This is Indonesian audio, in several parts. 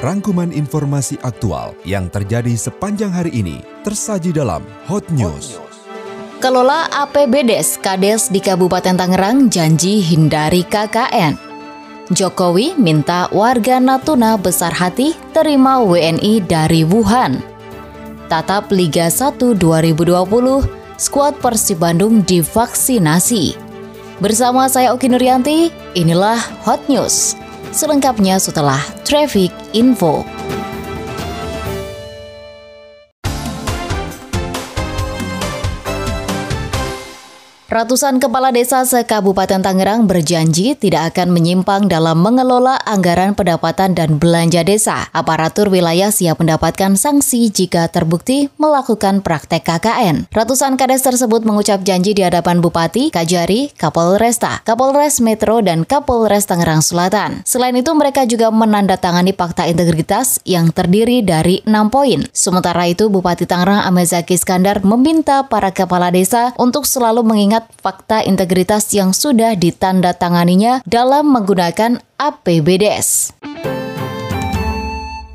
Rangkuman informasi aktual yang terjadi sepanjang hari ini tersaji dalam Hot News. Kelola APBDes Kades di Kabupaten Tangerang janji hindari KKN. Jokowi minta warga Natuna besar hati terima WNI dari Wuhan. Tatap Liga 1 2020, skuad Persib Bandung divaksinasi. Bersama saya Oki Nuryanti, inilah Hot News. Selengkapnya setelah Traffic Info. Ratusan kepala desa se-Kabupaten Tangerang berjanji tidak akan menyimpang dalam mengelola anggaran pendapatan dan belanja desa. Aparatur wilayah siap mendapatkan sanksi jika terbukti melakukan praktek KKN. Ratusan kades tersebut mengucap janji di hadapan Bupati, Kajari, Kapolresta, Kapolres Metro, dan Kapolres Tangerang Selatan. Selain itu, mereka juga menandatangani fakta integritas yang terdiri dari enam poin. Sementara itu, Bupati Tangerang Amezaki Skandar meminta para kepala desa untuk selalu mengingat fakta integritas yang sudah ditandatanganinya dalam menggunakan APBDes.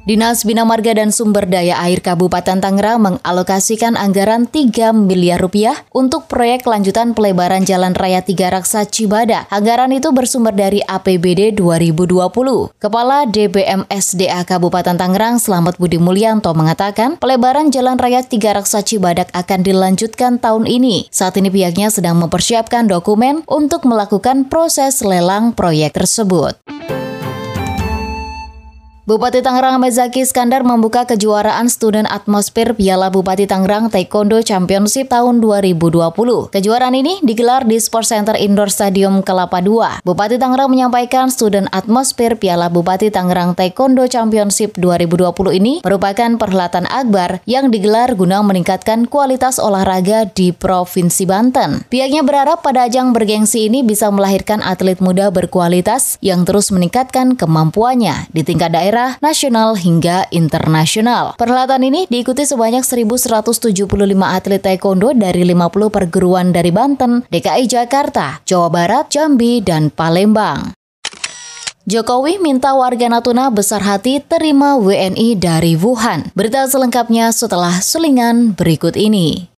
Dinas Bina Marga dan Sumber Daya Air Kabupaten Tangerang mengalokasikan anggaran 3 miliar rupiah untuk proyek lanjutan pelebaran Jalan Raya Tiga Raksa Cibada. Anggaran itu bersumber dari APBD 2020. Kepala DBMSDA Kabupaten Tangerang Selamat Budi Mulyanto mengatakan pelebaran Jalan Raya Tiga Raksa Cibadak akan dilanjutkan tahun ini. Saat ini pihaknya sedang mempersiapkan dokumen untuk melakukan proses lelang proyek tersebut. Bupati Tangerang Mezaki Skandar membuka kejuaraan Student Atmosfer Piala Bupati Tangerang Taekwondo Championship tahun 2020. Kejuaraan ini digelar di Sport Center Indoor Stadium Kelapa II. Bupati Tangerang menyampaikan Student Atmosfer Piala Bupati Tangerang Taekwondo Championship 2020 ini merupakan perhelatan akbar yang digelar guna meningkatkan kualitas olahraga di Provinsi Banten. Pihaknya berharap pada ajang bergengsi ini bisa melahirkan atlet muda berkualitas yang terus meningkatkan kemampuannya di tingkat daerah daerah, nasional hingga internasional. Perhelatan ini diikuti sebanyak 1.175 atlet taekwondo dari 50 perguruan dari Banten, DKI Jakarta, Jawa Barat, Jambi, dan Palembang. Jokowi minta warga Natuna besar hati terima WNI dari Wuhan. Berita selengkapnya setelah selingan berikut ini.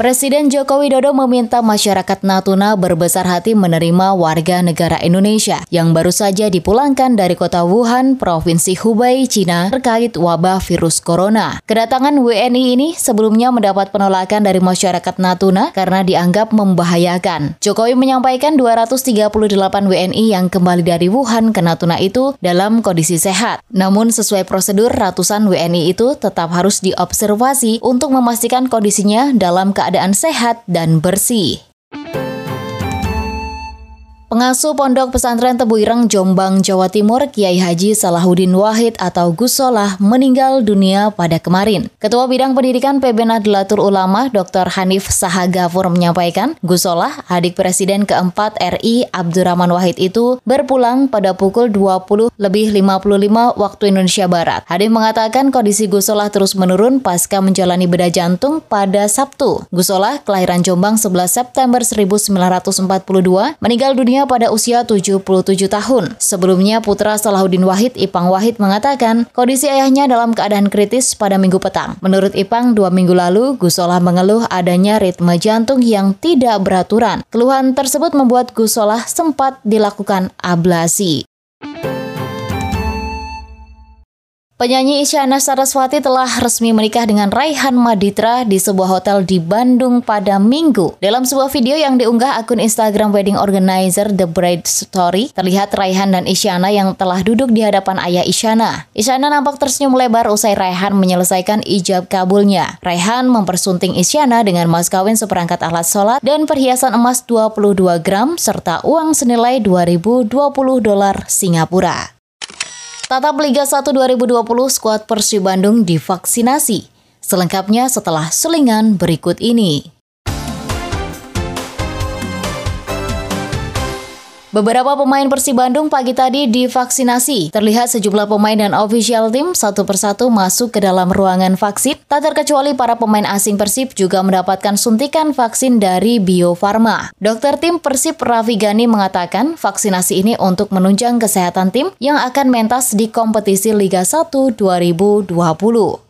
Presiden Joko Widodo meminta masyarakat Natuna berbesar hati menerima warga negara Indonesia yang baru saja dipulangkan dari kota Wuhan, Provinsi Hubei, Cina terkait wabah virus corona. Kedatangan WNI ini sebelumnya mendapat penolakan dari masyarakat Natuna karena dianggap membahayakan. Jokowi menyampaikan 238 WNI yang kembali dari Wuhan ke Natuna itu dalam kondisi sehat. Namun sesuai prosedur, ratusan WNI itu tetap harus diobservasi untuk memastikan kondisinya dalam keadaan keadaan sehat dan bersih. Pengasuh Pondok Pesantren Tebu Ireng Jombang, Jawa Timur, Kiai Haji Salahuddin Wahid atau Gusolah meninggal dunia pada kemarin. Ketua Bidang Pendidikan PB Nadlatul Ulama Dr. Hanif Sahagafur menyampaikan, Gusolah, adik Presiden keempat RI Abdurrahman Wahid itu berpulang pada pukul 20 lebih 55 waktu Indonesia Barat. Hanif mengatakan kondisi Gusolah terus menurun pasca menjalani bedah jantung pada Sabtu. Gusolah, kelahiran Jombang 11 September 1942, meninggal dunia pada usia 77 tahun. Sebelumnya, putra Salahuddin Wahid, Ipang Wahid mengatakan kondisi ayahnya dalam keadaan kritis pada minggu petang. Menurut Ipang, dua minggu lalu, Gusolah mengeluh adanya ritme jantung yang tidak beraturan. Keluhan tersebut membuat Gusolah sempat dilakukan ablasi. Penyanyi Isyana Saraswati telah resmi menikah dengan Raihan Maditra di sebuah hotel di Bandung pada Minggu. Dalam sebuah video yang diunggah akun Instagram wedding organizer The Bride Story, terlihat Raihan dan Isyana yang telah duduk di hadapan ayah Isyana. Isyana nampak tersenyum lebar usai Raihan menyelesaikan ijab kabulnya. Raihan mempersunting Isyana dengan mas kawin seperangkat alat sholat dan perhiasan emas 22 gram serta uang senilai 2020 dolar Singapura. Tatap Liga 1 2020 skuad Persib Bandung divaksinasi. Selengkapnya setelah selingan berikut ini. Beberapa pemain Persib Bandung pagi tadi divaksinasi. Terlihat sejumlah pemain dan official tim satu persatu masuk ke dalam ruangan vaksin. Tak terkecuali para pemain asing Persib juga mendapatkan suntikan vaksin dari Bio Farma. Dokter tim Persib Raffi Gani mengatakan vaksinasi ini untuk menunjang kesehatan tim yang akan mentas di kompetisi Liga 1 2020.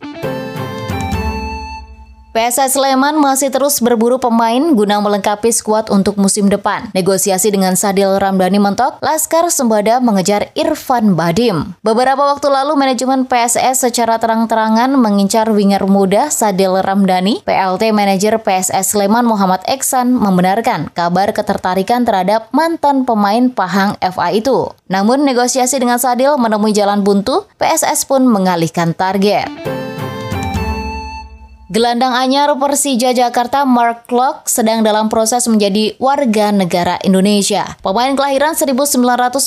PSS Sleman masih terus berburu pemain guna melengkapi skuad untuk musim depan. Negosiasi dengan Sadil Ramdhani mentok, Laskar Sembada mengejar Irfan Badim. Beberapa waktu lalu manajemen PSS secara terang-terangan mengincar winger muda Sadil Ramdhani. PLT manajer PSS Sleman Muhammad Eksan membenarkan kabar ketertarikan terhadap mantan pemain Pahang FA itu. Namun negosiasi dengan Sadil menemui jalan buntu, PSS pun mengalihkan target. Gelandang anyar Persija Jakarta Mark Klok sedang dalam proses menjadi warga negara Indonesia. Pemain kelahiran 1993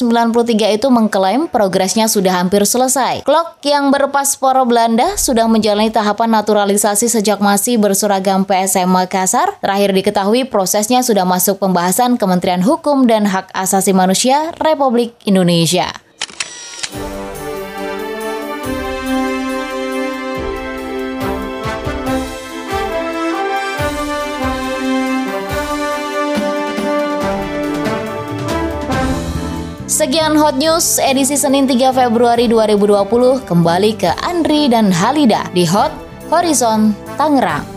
itu mengklaim progresnya sudah hampir selesai. Klok yang berpaspor Belanda sudah menjalani tahapan naturalisasi sejak masih berseragam PSM Makassar. Terakhir diketahui prosesnya sudah masuk pembahasan Kementerian Hukum dan Hak Asasi Manusia Republik Indonesia. Sekian Hot News edisi Senin 3 Februari 2020 kembali ke Andri dan Halida di Hot Horizon Tangerang.